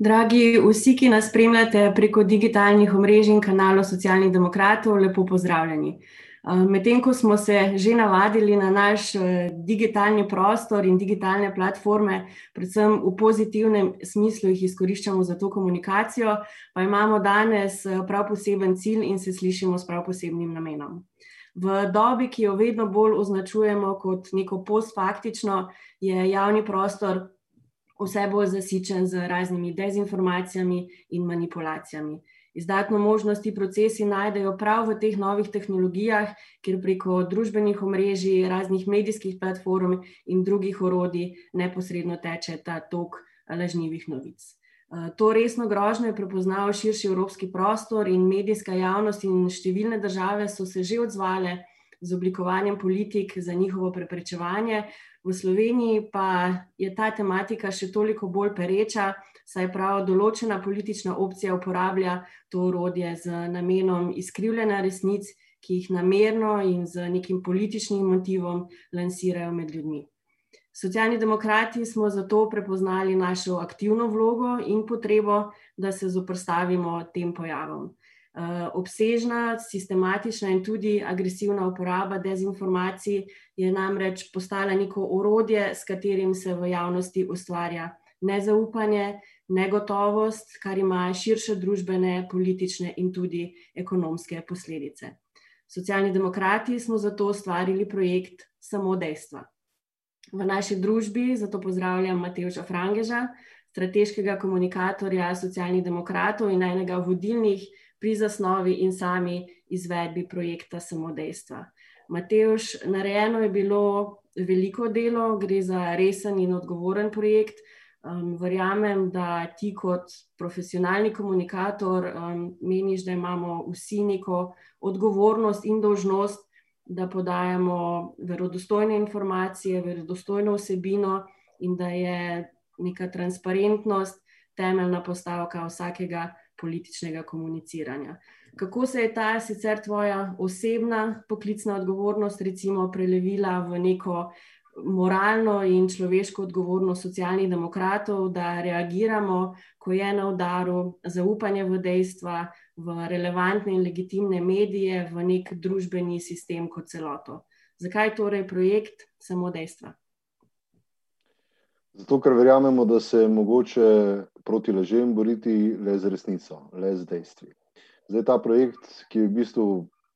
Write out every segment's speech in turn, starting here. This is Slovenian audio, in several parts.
Dragi vsi, ki nas spremljate preko digitalnih omrežij in kanalov socialnih demokratov, lepo pozdravljeni. Eh, medtem ko smo se že navadili na naš eh, digitalni prostor in digitalne platforme, predvsem v pozitivnem smislu jih izkoriščamo za to komunikacijo, pa imamo danes eh, prav poseben cilj in se slišimo s prav posebnim namenom. V dobi, ki jo vedno bolj označujemo kot neko postfaktično, je javni prostor vse bolj zasičen z raznimi dezinformacijami in manipulacijami. Izdatno možnost ti procesi najdejo prav v teh novih tehnologijah, kjer preko družbenih omrežij, raznih medijskih platform in drugih orodij neposredno teče ta tok lažnivih novic. To resno grožnjo je prepoznal širši evropski prostor in medijska javnost in številne države so se že odzvale z oblikovanjem politik za njihovo preprečevanje, V Sloveniji pa je ta tematika še toliko bolj pereča, saj prav določena politična opcija uporablja to orodje z namenom izkrivljanja resnic, ki jih namerno in z nekim političnim motivom lansirajo med ljudmi. Socialni demokrati smo zato prepoznali našo aktivno vlogo in potrebo, da se zoprstavimo tem pojavom. Eh, obsežna, sistematična in tudi agresivna uporaba dezinformacij je namreč postala neko orodje, s katerim se v javnosti ustvarja nezaupanje, negotovost, kar ima širše družbene, politične in tudi ekonomske posledice. Socialni demokrati smo zato ustvarili projekt Samo dejstva. V naši družbi zato pozdravljam Mateoša Frangeža, strateškega komunikatorja socialnih demokratov in enega vodilnih pri zasnovi in sami izvedbi projekta Samodejstva. Mateoš, narejeno je bilo veliko delo, gre za resen in odgovoren projekt. Um, verjamem, da ti kot profesionalni komunikator um, meniš, da imamo vsi neko odgovornost in dožnost, da podajamo verodostojne informacije, verodostojno vsebino in da je neka transparentnost temeljna postavka vsakega političnega komuniciranja. Kako se je ta sicer tvoja osebna poklicna odgovornost, recimo, prelevila v neko moralno in človeško odgovornost socialnih demokratov, da reagiramo, ko je na udaru zaupanje v dejstva, v relevantne in legitimne medije, v nek družbeni sistem kot celoto. Zakaj torej projekt samo dejstva? Zato, ker verjamemo, da se je mogoče proti lažem boriti le z resnico, le z dejstvi. Zdaj ta projekt, ki je v bistvu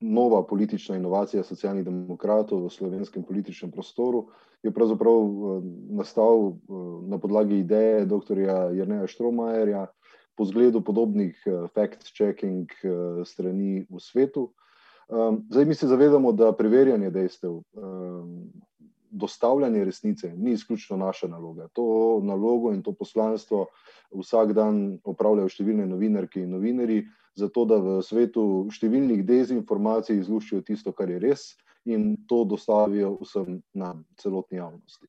nova politična inovacija socialnih demokratov v slovenskem političnem prostoru, je pravzaprav eh, nastal eh, na podlagi ideje dr. Jrneja Štromajerja po zgledu podobnih eh, fact-checking strani v svetu. Zdaj mi se zavedamo, da preverjanje dejstev dostavljanje resnice ni izključno naša naloga. To nalogo in to poslanstvo vsak dan opravljajo številne novinarke in novinari, zato da v svetu številnih dezinformacij izluščijo tisto, kar je res in to dostavijo vsem nam, celotni javnosti.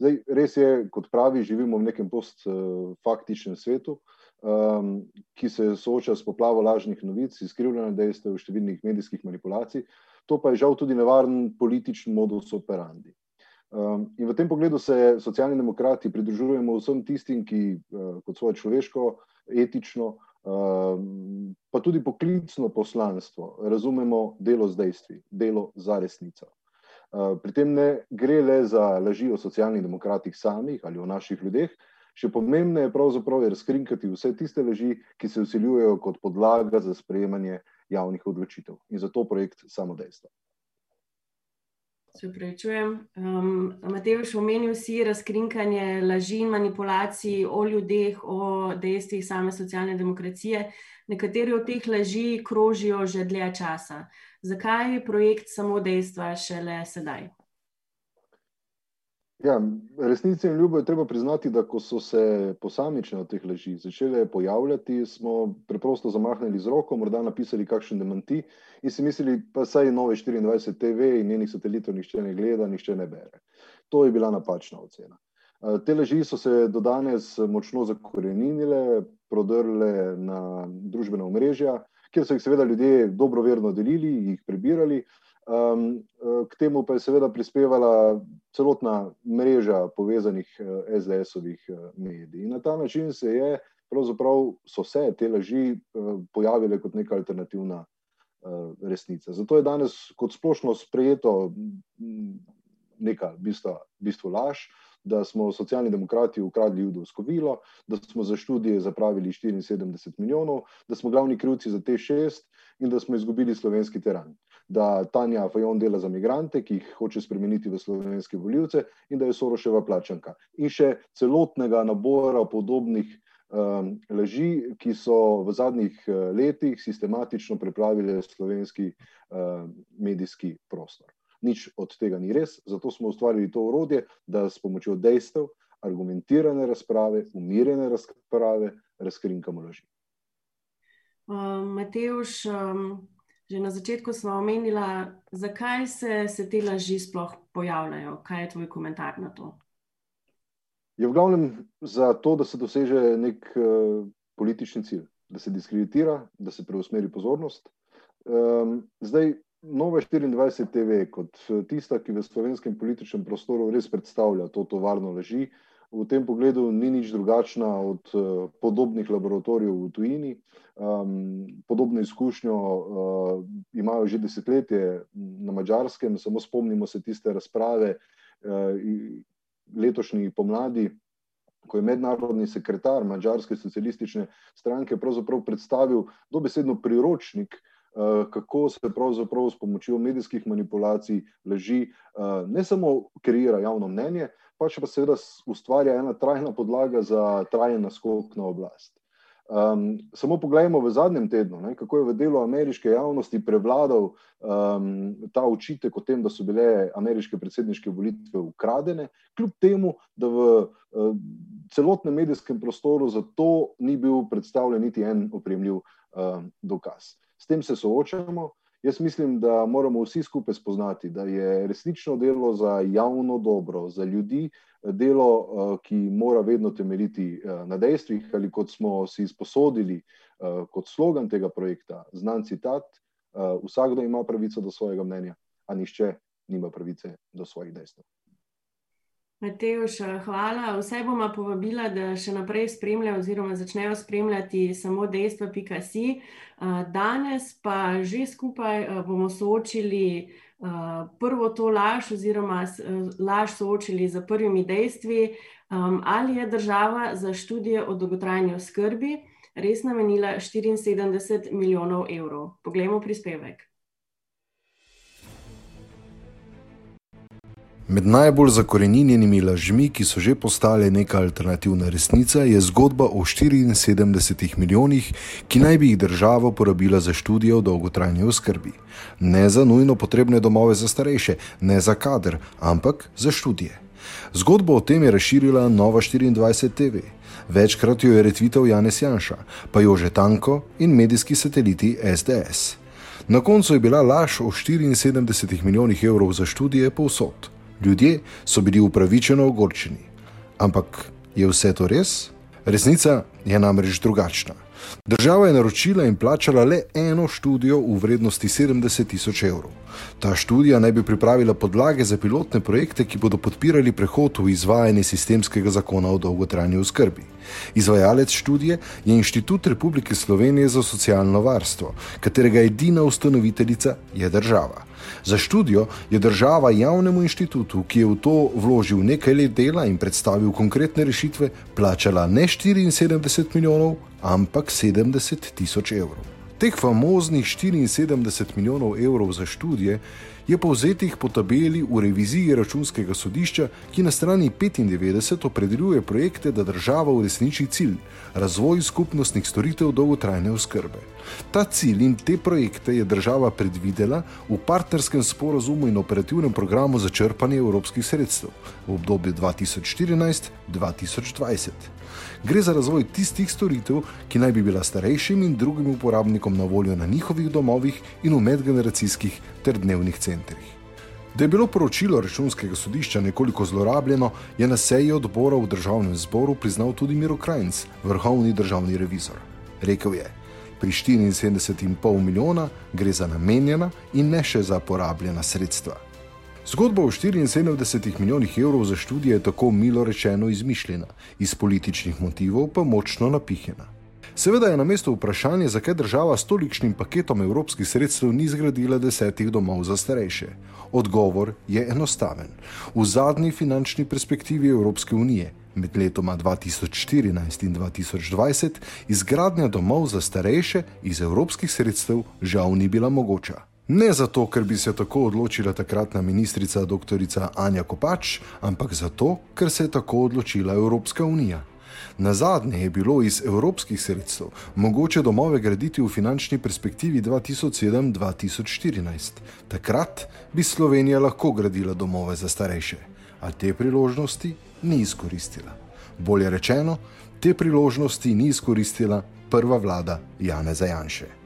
Zdaj, res je, kot pravi, živimo v nekem postfaktičnem svetu, um, ki se sooča s poplavo lažnih novic, izkrivljanja dejstev, številnih medijskih manipulacij. To pa je žal tudi nevaren politični modus operandi. Um, in v tem pogledu se socialni demokrati pridružujemo vsem tistim, ki uh, kot svoje človeško, etično, um, pa tudi poklicno poslanstvo razumemo delo z dejstvi, delo za resnico. Uh, pri tem ne gre le za laži o socialnih demokratih samih ali o naših ljudeh, še pomembneje je pravzaprav razkrinkati vse tiste laži, ki se usiljujejo kot podlaga za sprejemanje javnih odločitev. In zato projekt samodejstva. Se upravičujem. Um, Mateoš, omenil si razkrinkanje laži in manipulacij o ljudeh, o dejstvih same socialne demokracije. Nekateri od teh laži krožijo že dlje časa. Zakaj je projekt samo dejstva šele sedaj? Ja, resnici in ljubo je treba priznati, da ko so se posamične od teh laži začele pojavljati, smo preprosto zamahnili z roko, morda napisali kakšen demanti in si mislili, pa saj nove 24 TV in njenih satelitov nišče ne gleda, nišče ne bere. To je bila napačna ocena. Te laži so se do danes močno zakorenile, prodrle na družbena omrežja, kjer so jih seveda ljudje dobroverno delili, jih prebirali, Um, k temu pa je seveda prispevala celotna mreža povezanih SDS-ovih eh, medij. In na ta način se je pravzaprav so se te laži pojavile kot neka alternativna resnica. Zato je danes kot splošno sprejeto neka bistva, bistvo laž, da smo socialni demokrati ukradli judovsko vilo, da smo za študije zapravili 74 milijonov, da smo glavni krivci za te šest in da smo izgubili slovenski teran. Da Tanja Fajon dela za migrante, ki jih hoče spremeniti v slovenske voljivce, in da je Soroševa plačanka. In še celotnega nabora podobnih um, laži, ki so v zadnjih uh, letih sistematično preplavili slovenski uh, medijski prostor. Nič od tega ni res, zato smo ustvarili to urodje, da s pomočjo dejstev, argumentirane razprave, umirjene razprave, razkrinkamo laži. Um, Mateoš, um, že na začetku smo omenili, zakaj se, se te laži sploh pojavljajo. Kaj je tvoj komentar na to? Je v glavnem za to, da se doseže nek uh, politični cilj, da se diskreditira, da se preusmeri pozornost. Um, zdaj, Nova 24 TV, kot eh, tista, ki v slovenskem političnem prostoru res predstavlja to tovarno leži, v tem pogledu ni nič drugačna od uh, podobnih laboratorijev v tujini. Um, podobno izkušnjo uh, imajo že desetletje na mačarskem, samo spomnimo se tiste razprave uh, letošnji pomladi. Ko je mednarodni sekretar mačarske socialistične stranke pravzaprav predstavil dobesedno priročnik kako se pravzaprav s pomočjo medijskih manipulacij, leži, eh, ne samo kreira javno mnenje, pač pa seveda ustvarja ena trajna podlaga za trajen naskok na oblast. Um, samo pogledajmo v zadnjem tednu, ne, kako je v delu ameriške javnosti prevladal um, ta očitek o tem, da so bile ameriške predsedniške volitve ukradene, kljub temu, da v uh, celotnem medijskem prostoru za to ni bil predstavljen niti en opremljiv uh, dokaz s tem se soočamo. Jaz mislim, da moramo vsi skupaj spoznati, da je resnično delo za javno dobro, za ljudi, delo, eh, ki mora vedno temeljiti eh, na dejstvih, ali kot smo si izposodili eh, kot slogan tega projekta, znan citat: Vsakdo ima pravico do svojega mnenja, a nišče nima pravice do svojih dejstev. Mateoš, hvala. Vse bomo povabila, da še naprej spremljajo oziroma začnejo spremljati samo dejstva.si. Danes pa že skupaj bomo soočili prvo to laž oziroma laž soočili z prvimi dejstvi, ali je država za študije o dolgotrajni oskrbi res namenila 74 milijonov evrov. Poglejmo prispevek. Med najbolj zakorenjenimi lažmi, ki so že postale neka alternativna resnica, je zgodba o 74 milijonih, ki naj bi jih država porabila za študije o dolgotrajni oskrbi. Ne za nujno potrebne domove za starejše, ne za kader, ampak za študije. Zgodbo o tem je razširila Nova 24 TV. Večkrat jo je retvital Janez Janša, pa jo že Tanko in medijski sateliti SDS. Na koncu je bila laž o 74 milijonih evrov za študije povsod. Ljudje so bili upravičeno ogorčeni. Ampak je vse to res? Resnica je namreč drugačna. Država je naročila in plačala le eno študijo v vrednosti 70 tisoč evrov. Ta študija naj bi pripravila podlage za pilotne projekte, ki bodo podpirali prehod v izvajanje sistemskega zakona o dolgotrajni oskrbi. Izvajalec študije je Inštitut Republike Slovenije za socialno varstvo, katerega edina ustanoviteljica je država. Za študijo je država javnemu inštitutu, ki je v to vložil nekaj let dela in predstavil konkretne rešitve, plačala ne 74 milijonov, ampak 70 tisoč evrov. Teh famoznih 74 milijonov evrov za študije je povzetih po tabeli v reviziji računskega sodišča, ki na strani 95 opredeljuje projekte, da država uresniči cilj: razvoj skupnostnih storitev dolgotrajne oskrbe. Ta cilj in te projekte je država predvidela v partnerskem sporazumu in operativnem programu za črpanje evropskih sredstev v obdobju 2014-2020. Gre za razvoj tistih storitev, ki naj bi bila starejšim in drugim uporabnikom na voljo na njihovih domovih in v medgeneracijskih ter dnevnih centrih. Da je bilo poročilo računskega sodišča nekoliko zlorabljeno, je na seji odbora v državnem zboru priznal tudi Miro Krajnc, vrhovni državni revizor. Rekl je: Pri 74,5 milijona gre za namenjena in ne še za porabljena sredstva. Zgodba o 74 milijonih evrov za študije je tako milo rečeno izmišljena, iz političnih motivov pa močno napihnjena. Seveda je na mestu vprašanje, zakaj država s tolikšnim paketom evropskih sredstev ni zgradila desetih domov za starejše. Odgovor je enostaven. V zadnji finančni perspektivi Evropske unije med letoma 2014 in 2020 izgradnja domov za starejše iz evropskih sredstev žal ni bila mogoča. Ne zato, ker bi se tako odločila takratna ministrica dr. Anja Kopač, ampak zato, ker se je tako odločila Evropska unija. Na zadnje je bilo iz evropskih sredstev mogoče domove graditi v finančni perspektivi 2007-2014. Takrat bi Slovenija lahko gradila domove za starejše, a te priložnosti ni izkoristila. Bolje rečeno, te priložnosti ni izkoristila prva vlada Jana Zajanše.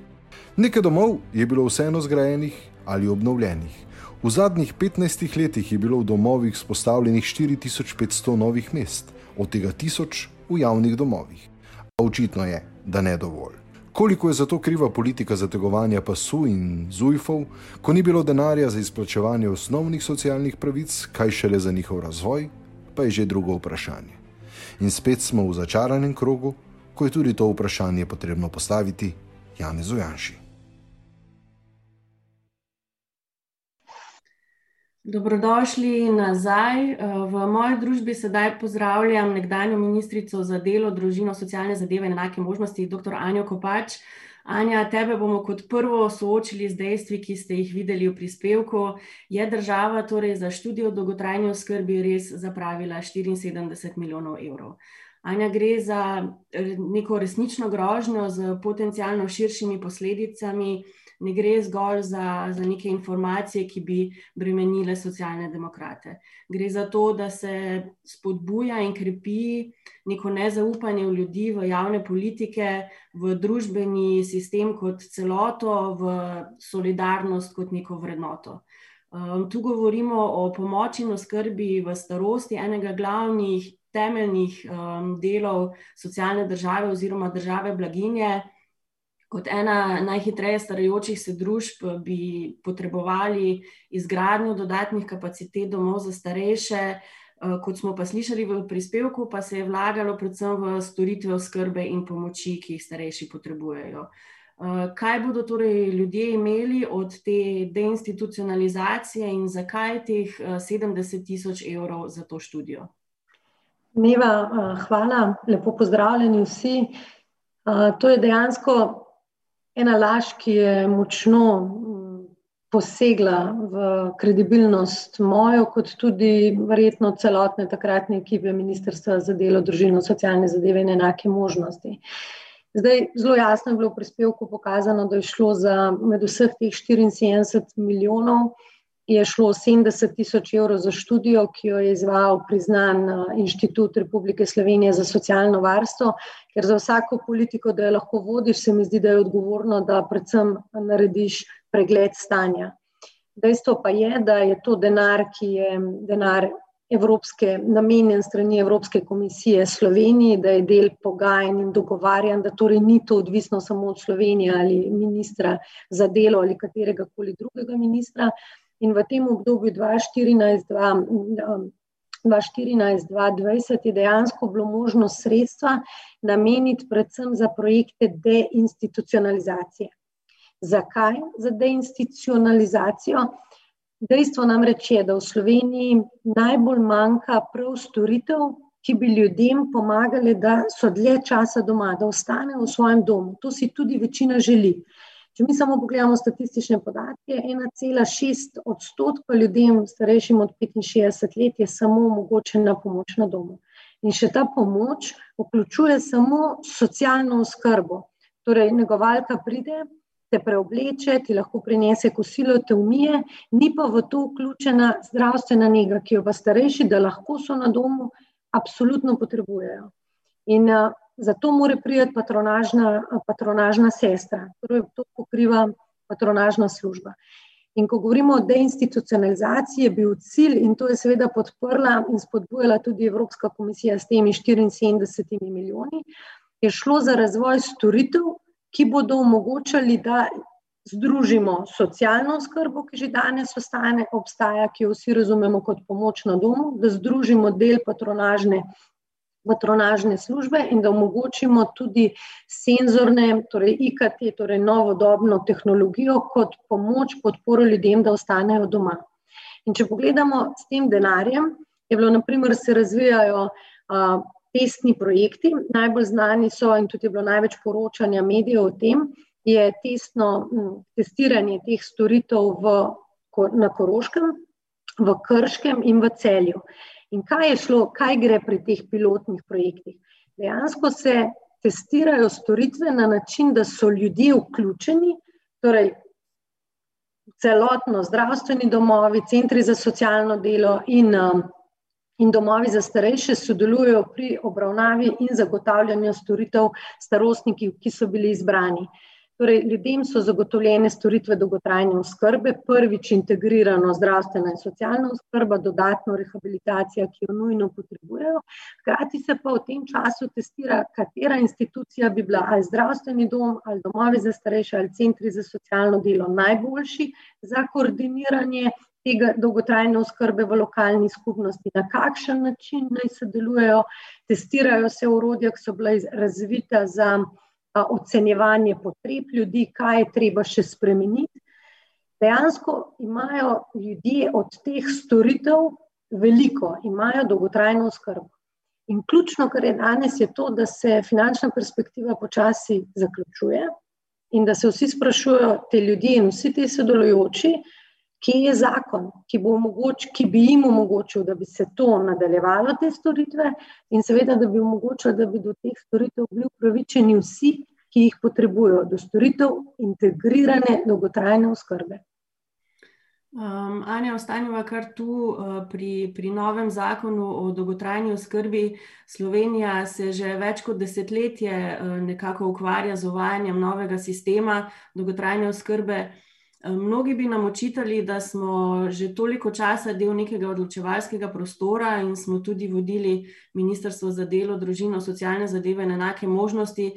Nekaj domov je bilo vseeno zgrajenih ali obnovljenih. V zadnjih 15 letih je bilo v domovih spostavljenih 4500 novih mest, od tega 1000 v javnih domovih. A očitno je, da ne dovolj. Koliko je zato kriva politika zategovanja pasu in zujfov, ko ni bilo denarja za izplačevanje osnovnih socialnih pravic, kaj šele za njihov razvoj, pa je že drugo vprašanje. In spet smo v začaranem krogu, ko je tudi to vprašanje potrebno postaviti Janezu Janši. Dobrodošli nazaj. V moji družbi sedaj pozdravljam nekdanjo ministrico za delo, družino, socialne zadeve in enake možnosti, dr. Anjo Kopač. Anja, tebe bomo kot prvo soočili z dejstvi, ki ste jih videli v prispevku. Je država torej za študijo dolgotrajne oskrbe res zapravila 74 milijonov evrov? Anja, gre za neko resnično grožnjo z potencialno širšimi posledicami ne gre zgolj za, za neke informacije, ki bi bremenile socialne demokrate. Gre za to, da se spodbuja in krepi neko nezaupanje v ljudi, v javne politike, v družbeni sistem kot celoto, v solidarnost kot neko vrednoto. Um, tu govorimo o pomoči in oskrbi v starosti, enega glavnih temeljnih um, delov socialne države oziroma države blaginje kot ena najhitreje starajočih se družb bi potrebovali izgradnjo dodatnih kapacitet domov za starejše. Eh, kot smo pa slišali v prispevku, pa se je vlagalo predvsem v storitve oskrbe in pomoči, ki jih starejši potrebujejo. Eh, kaj bodo torej ljudje imeli od te deinstitucionalizacije in zakaj teh 70 eh, tisoč evrov za to študijo? Neva, hvala, lepo pozdravljeni vsi. To je dejansko ena laž, ki je močno mm, posegla v kredibilnost mojo, kot tudi verjetno celotne takratne ekipe Ministrstva za delo, družino, socialne zadeve in enake možnosti. Zdaj, zelo jasno je bilo v prispevku pokazano, da je šlo za med vseh teh 74 milijonov je šlo 70 tisoč evrov za študijo, ki jo je izvajal priznan eh, Inštitut Republike Slovenije za socialno varstvo, ker za vsako politiko, da jo lahko vodiš, se mi zdi, da je odgovorno, da predvsem narediš pregled stanja. Dejstvo pa je, da je to denar, ki je denar Evropske, namenjen strani Evropske komisije Sloveniji, da je del pogajanj in dogovarjanj, da torej ni to odvisno samo od Slovenije ali ministra za delo ali katerega koli drugega ministra. In v tem obdobju 2014-2020 je dejansko bilo možno sredstva nameniti predvsem za projekte deinstitucionalizacije. Zakaj za deinstitucionalizacijo? Dejstvo namreč je, da v Sloveniji najbolj manjka prav storitev, ki bi ljudem pomagali, da so dlje časa doma, da ostanejo v svojem domu. To si tudi večina želi. Če mi samo pogledamo statistične podatke, 1,6 odstotka ljudem, starejšim od 65 let, je samo omogočena pomoč na domu. In še ta pomoč vključuje samo socialno oskrbo. Torej, negovalka pride, te preobleče, ti lahko prinese kosilo, te umije, ni pa v to vključena zdravstvena njega, ki jo pa starejši, da lahko so na domu, absolutno potrebujejo. In zato mora priti patronažna, patronažna sestra, torej to pokriva patronažna služba. In ko govorimo o deinstitucionalizaciji, je bil cilj, in to je seveda podprla in spodbujala tudi Evropska komisija s temi 74 milijoni, je šlo za razvoj storitev, ki bodo omogočali, da združimo socialno skrbo, ki že danes ostane, obstaja, ki jo vsi razumemo kot pomoč na domu, da združimo del patronažne, patronažne službe in da omogočimo tudi senzorne, torej IKT, torej novodobno tehnologijo kot pomoč, podporo ljudem, da ostanejo doma. In če pogledamo s tem denarjem, je bilo, naprimer, se razvijajo. Uh, Testni projekti, najbolj znani so, in tudi je bilo največ poročanja medijev o tem, je testno, testiranje teh storitev v, na Koroškem, v Krškem in v Celju. In kaj je šlo, kaj gre pri teh pilotnih projektih? Dejansko se testirajo storitve na način, da so ljudje vključeni, torej celotno zdravstveni domovi, centri za socialno delo in in domovi za starejše sodelujejo pri obravnavi in zagotavljanju storitev starostnikov, ki so bili izbrani. Torej, ljudem so zagotovljene storitve dolgotrajne oskrbe, prvič integrirano zdravstvena in socialna oskrba, dodatno rehabilitacija, ki jo nujno potrebujejo. Hkrati se pa v tem času testira, katera institucija bi bila ali zdravstveni dom, ali domovi za starejše, ali centri za socialno delo najboljši za koordiniranje tega dolgotrajne oskrbe v lokalni skupnosti, na kakšen način naj sodelujejo, testirajo se urodja, ki so bila razvita za ocenjevanje potreb ljudi, kaj je treba še spremeniti. Dejansko imajo ljudje od teh storitev veliko, imajo dolgotrajno oskrbo. In ključno, kar je danes, je to, da se finančna perspektiva počasi zaključuje in da se vsi sprašujejo, te ljudje in vsi ti sodelujoči, kje je zakon, ki, omogoč, ki bi jim omogočil, da bi se to nadaljevalo, te storitve, in seveda, da bi omogočil, da bi do teh storitev bili upravičeni vsi, ki jih potrebujejo, do storitev integrirane dolgotrajne oskrbe. Um, Anja, ostanemo kar tu uh, pri, pri novem zakonu o dolgotrajni oskrbi. Slovenija se že več kot desetletje uh, nekako ukvarja z uvajanjem novega sistema dolgotrajne oskrbe. Mnogi bi nam očitali, da smo že toliko časa del nekega odločevalskega prostora in smo tudi vodili Ministrstvo za delo, družino, socialne zadeve in enake možnosti,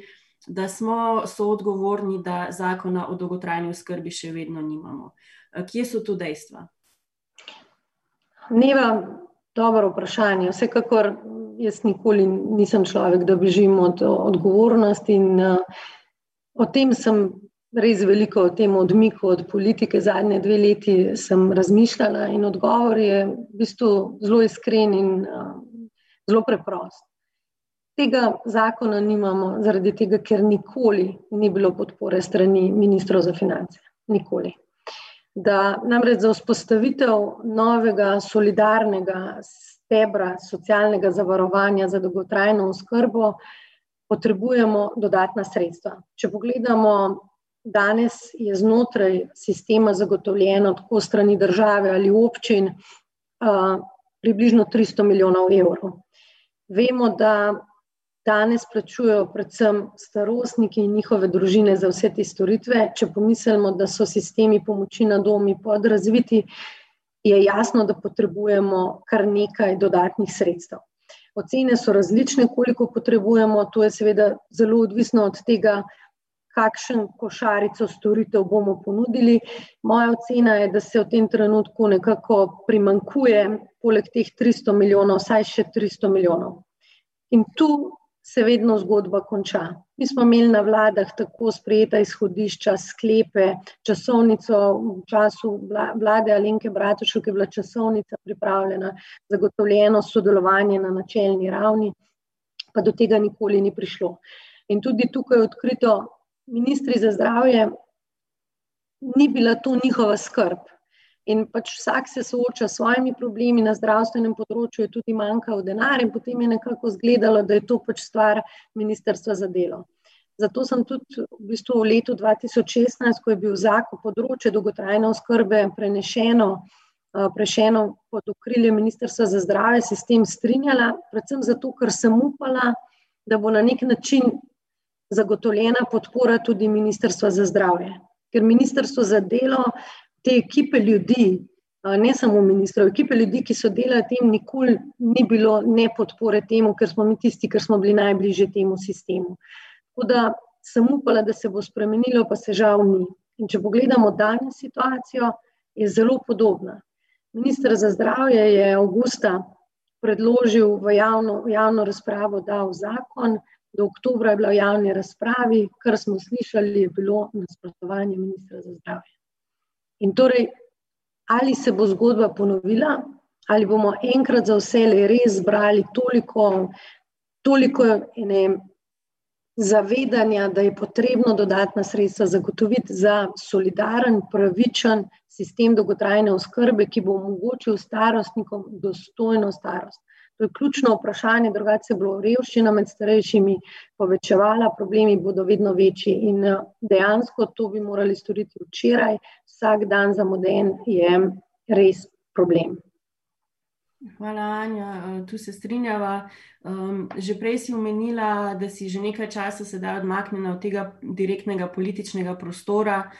da smo soodgovorni, da zakona o dolgotrajni oskrbi še vedno nimamo. Kje so tu dejstva? Neva, dobro vprašanje. Vsekakor jaz nikoli nisem človek, da bežim od odgovornosti in uh, o tem sem res veliko o tem odmiku od politike. Zadnje dve leti sem razmišljala in odgovor je v bistvu zelo iskren in uh, zelo preprost. Tega zakona nimamo, zaradi tega, ker nikoli ni bilo podpore strani ministrov za finance. Nikoli. Da namreč za vzpostavitev novega solidarnega stebra socialnega zavarovanja za dolgotrajno oskrbo potrebujemo dodatna sredstva. Če pogledamo danes je znotraj sistema zagotovljeno tako strani države ali občin približno 300 milijonov evrov. Vemo, da danes plačujejo predvsem starostniki in njihove družine za vse te storitve. Če pomislimo, da so sistemi pomoči na domi podrazviti, je jasno, da potrebujemo kar nekaj dodatnih sredstev. Ocene so različne, koliko potrebujemo, to je seveda zelo odvisno od tega, kakšen košarico storitev bomo ponudili. Moja ocena je, da se v tem trenutku nekako primankuje, poleg teh 300 milijonov, vsaj še 300 milijonov. In tu se vedno zgodba konča. Mi smo imeli na vladah tako sprejeta izhodišča, sklepe, časovnico v času vlade Alenke Bratušek, je bila časovnica pripravljena, zagotovljeno sodelovanje na načelni ravni, pa do tega nikoli ni prišlo. In tudi tukaj odkrito, ministri za zdravje, ni bila to njihova skrb. In pač vsak se sooča s svojimi problemi na zdravstvenem področju, tudi manjkal denar, in potem je nekako izgledalo, da je to pač stvar ministrstva za delo. Zato sem tudi v bistvu v letu 2016, ko je bil zakon področje dolgotrajne oskrbe prenešeno, prešeno pod okrilje ministrstva za zdravje, se s tem strinjala, predvsem zato, ker sem upala, da bo na nek način zagotovljena podpora tudi Ministrstva za zdravje. Ker Ministrstvo za delo, te ekipe ljudi, ne samo ministrov, ekipe ljudi, ki so delali tem, nikoli ni bilo ne podpore temu, ker smo mi tisti, ker smo bili najbližje temu sistemu. Tako da sem upala, da se bo spremenilo, pa se žal ni. In če pogledamo danes situacijo, je zelo podobna. Ministr za zdravje je avgusta predložil v javno, javno razpravo, dal zakon, do oktobra je bila v javni razpravi, kar smo slišali, je bilo nasprotovanje ministra za zdravje. In torej, ali se bo zgodba ponovila, ali bomo enkrat za vse le res zbrali toliko, toliko ne, zavedanja, da je potrebno dodatna sredstva zagotoviti za solidaren, pravičen sistem dolgotrajne oskrbe, ki bo omogočil starostnikom dostojno starost. To je ključno vprašanje, drugače bo revščina med starejšimi povečevala, problemi bodo vedno večji in eh, dejansko to bi morali storiti včeraj, vsak dan zamuden je res problem. Hvala, Anja. Eh, tu se strinjava. Že prej si omenila, da si že nekaj časa sedaj odmaknjena od tega direktnega političnega prostora.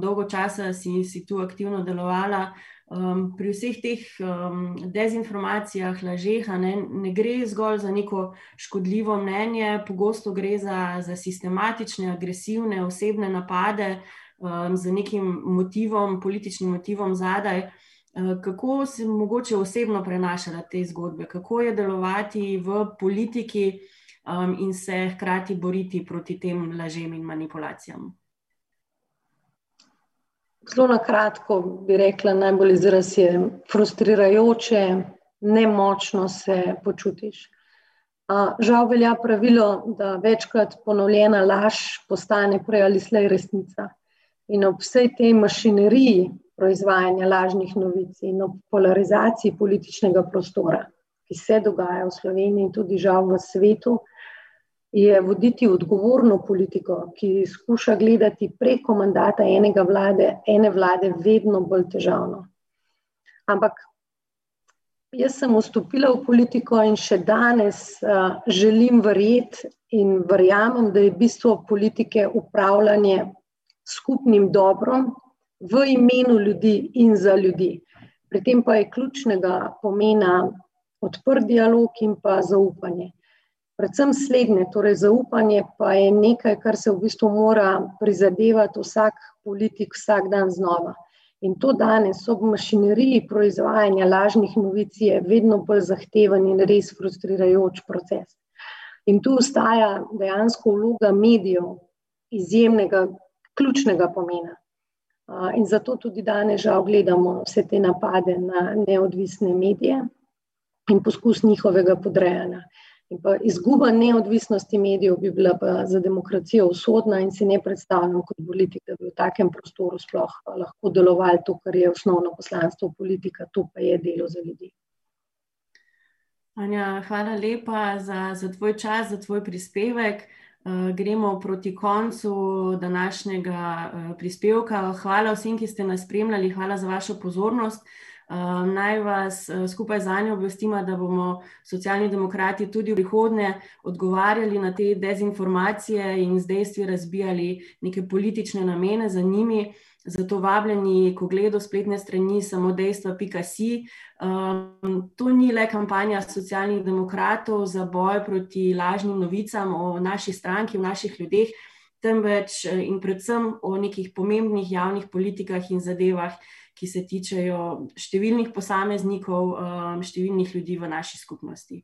Dolgo časa si, si tu aktivno delovala. Um, pri vseh teh um, dezinformacijah, lažeh, ne, ne gre zgolj za neko škodljivo mnenje, pogosto gre za, za sistematične, agresivne, osebne napade um, z nekim motivom, političnim motivom zadaj. Uh, kako se mogoče osebno prenašati te zgodbe, kako je delovati v politiki um, in se hkrati boriti proti tem lažem in manipulacijam? Zelo na kratko bi rekla, najbolj izraz je frustrirajoče, nemočno se počutiš. Žal velja pravilo, da večkrat ponovljena laž postane prej ali slej resnica. In ob vsej tej mašineriji proizvajanja lažnih novic in ob polarizaciji političnega prostora, ki se dogaja v Sloveniji in tudi žal v svetu, je voditi odgovorno politiko, ki skuša gledati preko mandata enega vlade, ene vlade, vedno bolj težavno. Ampak jaz sem vstopila v politiko in še danes uh, želim verjeti in verjamem, da je bistvo politike upravljanje skupnim dobrom v imenu ljudi in za ljudi. Pri tem pa je ključnega pomena odprt dialog in pa zaupanje. Predvsem slednje, torej zaupanje, pa je nekaj, kar se v bistvu mora prizadevati vsak politik vsak dan znova. In to danes, ob mašineriji proizvajanja lažnih novic, je vedno bolj zahteven in res frustrirajoč proces. In tu ostaja dejansko vloga medijev izjemnega, ključnega pomena. In zato tudi danes žal gledamo vse te napade na neodvisne medije in poskus njihovega podrejanja. In pa izguba neodvisnosti medijev bi bila za demokracijo usodna, in si ne predstavljam kot politik, da bi v takem prostoru sploh lahko delovali to, kar je osnovno poslanstvo politika, to pa je delo za ljudi. Anja, hvala lepa za, za tvoj čas, za tvoj prispevek. Uh, gremo proti koncu današnjega uh, prispevka. Hvala vsem, ki ste nas spremljali, hvala za vašo pozornost. Uh, Ehm, naj vas eh, skupaj z Anjo obvestimo, da bomo socialni demokrati tudi v prihodnje odgovarjali na te dezinformacije in z dejstvi razbijali neke politične namene za njimi. Zato vabljeni, ko gledajo spletne strani samo dejstva.si. Um, ehm, to ni le kampanja socialnih demokratov za boj proti lažnim novicam o naši stranki, o naših ljudeh, temveč eh, in predvsem o nekih pomembnih javnih politikah in zadevah, ki se tičejo številnih posameznikov, um, številnih ljudi v naši skupnosti.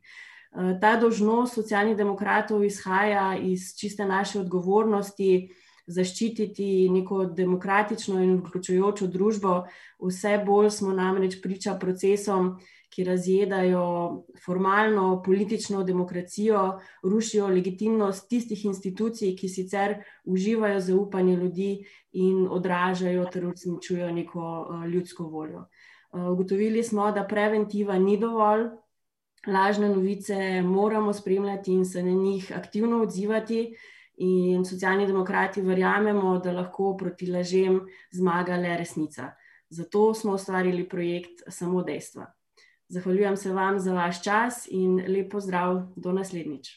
Uh, ta dožnost socialnih demokratov izhaja iz čiste naše odgovornosti zaščititi neko demokratično in vključujočo družbo. Vse bolj smo namreč priča procesom, ki razjedajo formalno politično demokracijo, rušijo legitimnost tistih institucij, ki sicer uživajo zaupanje ljudi in odražajo ter uresničujejo neko uh, ljudsko voljo. Uh, ugotovili smo, da preventiva ni dovolj, lažne novice moramo spremljati in se na njih aktivno odzivati. In socialni demokrati verjamemo, da lahko proti lažem zmaga le resnica. Zato smo ustvarili projekt Samo dejstva. Zahvaljujem se vam za vaš čas in lepo zdrav do naslednjič.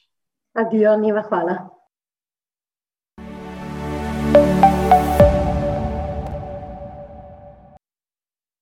Adijo, Niva, hvala.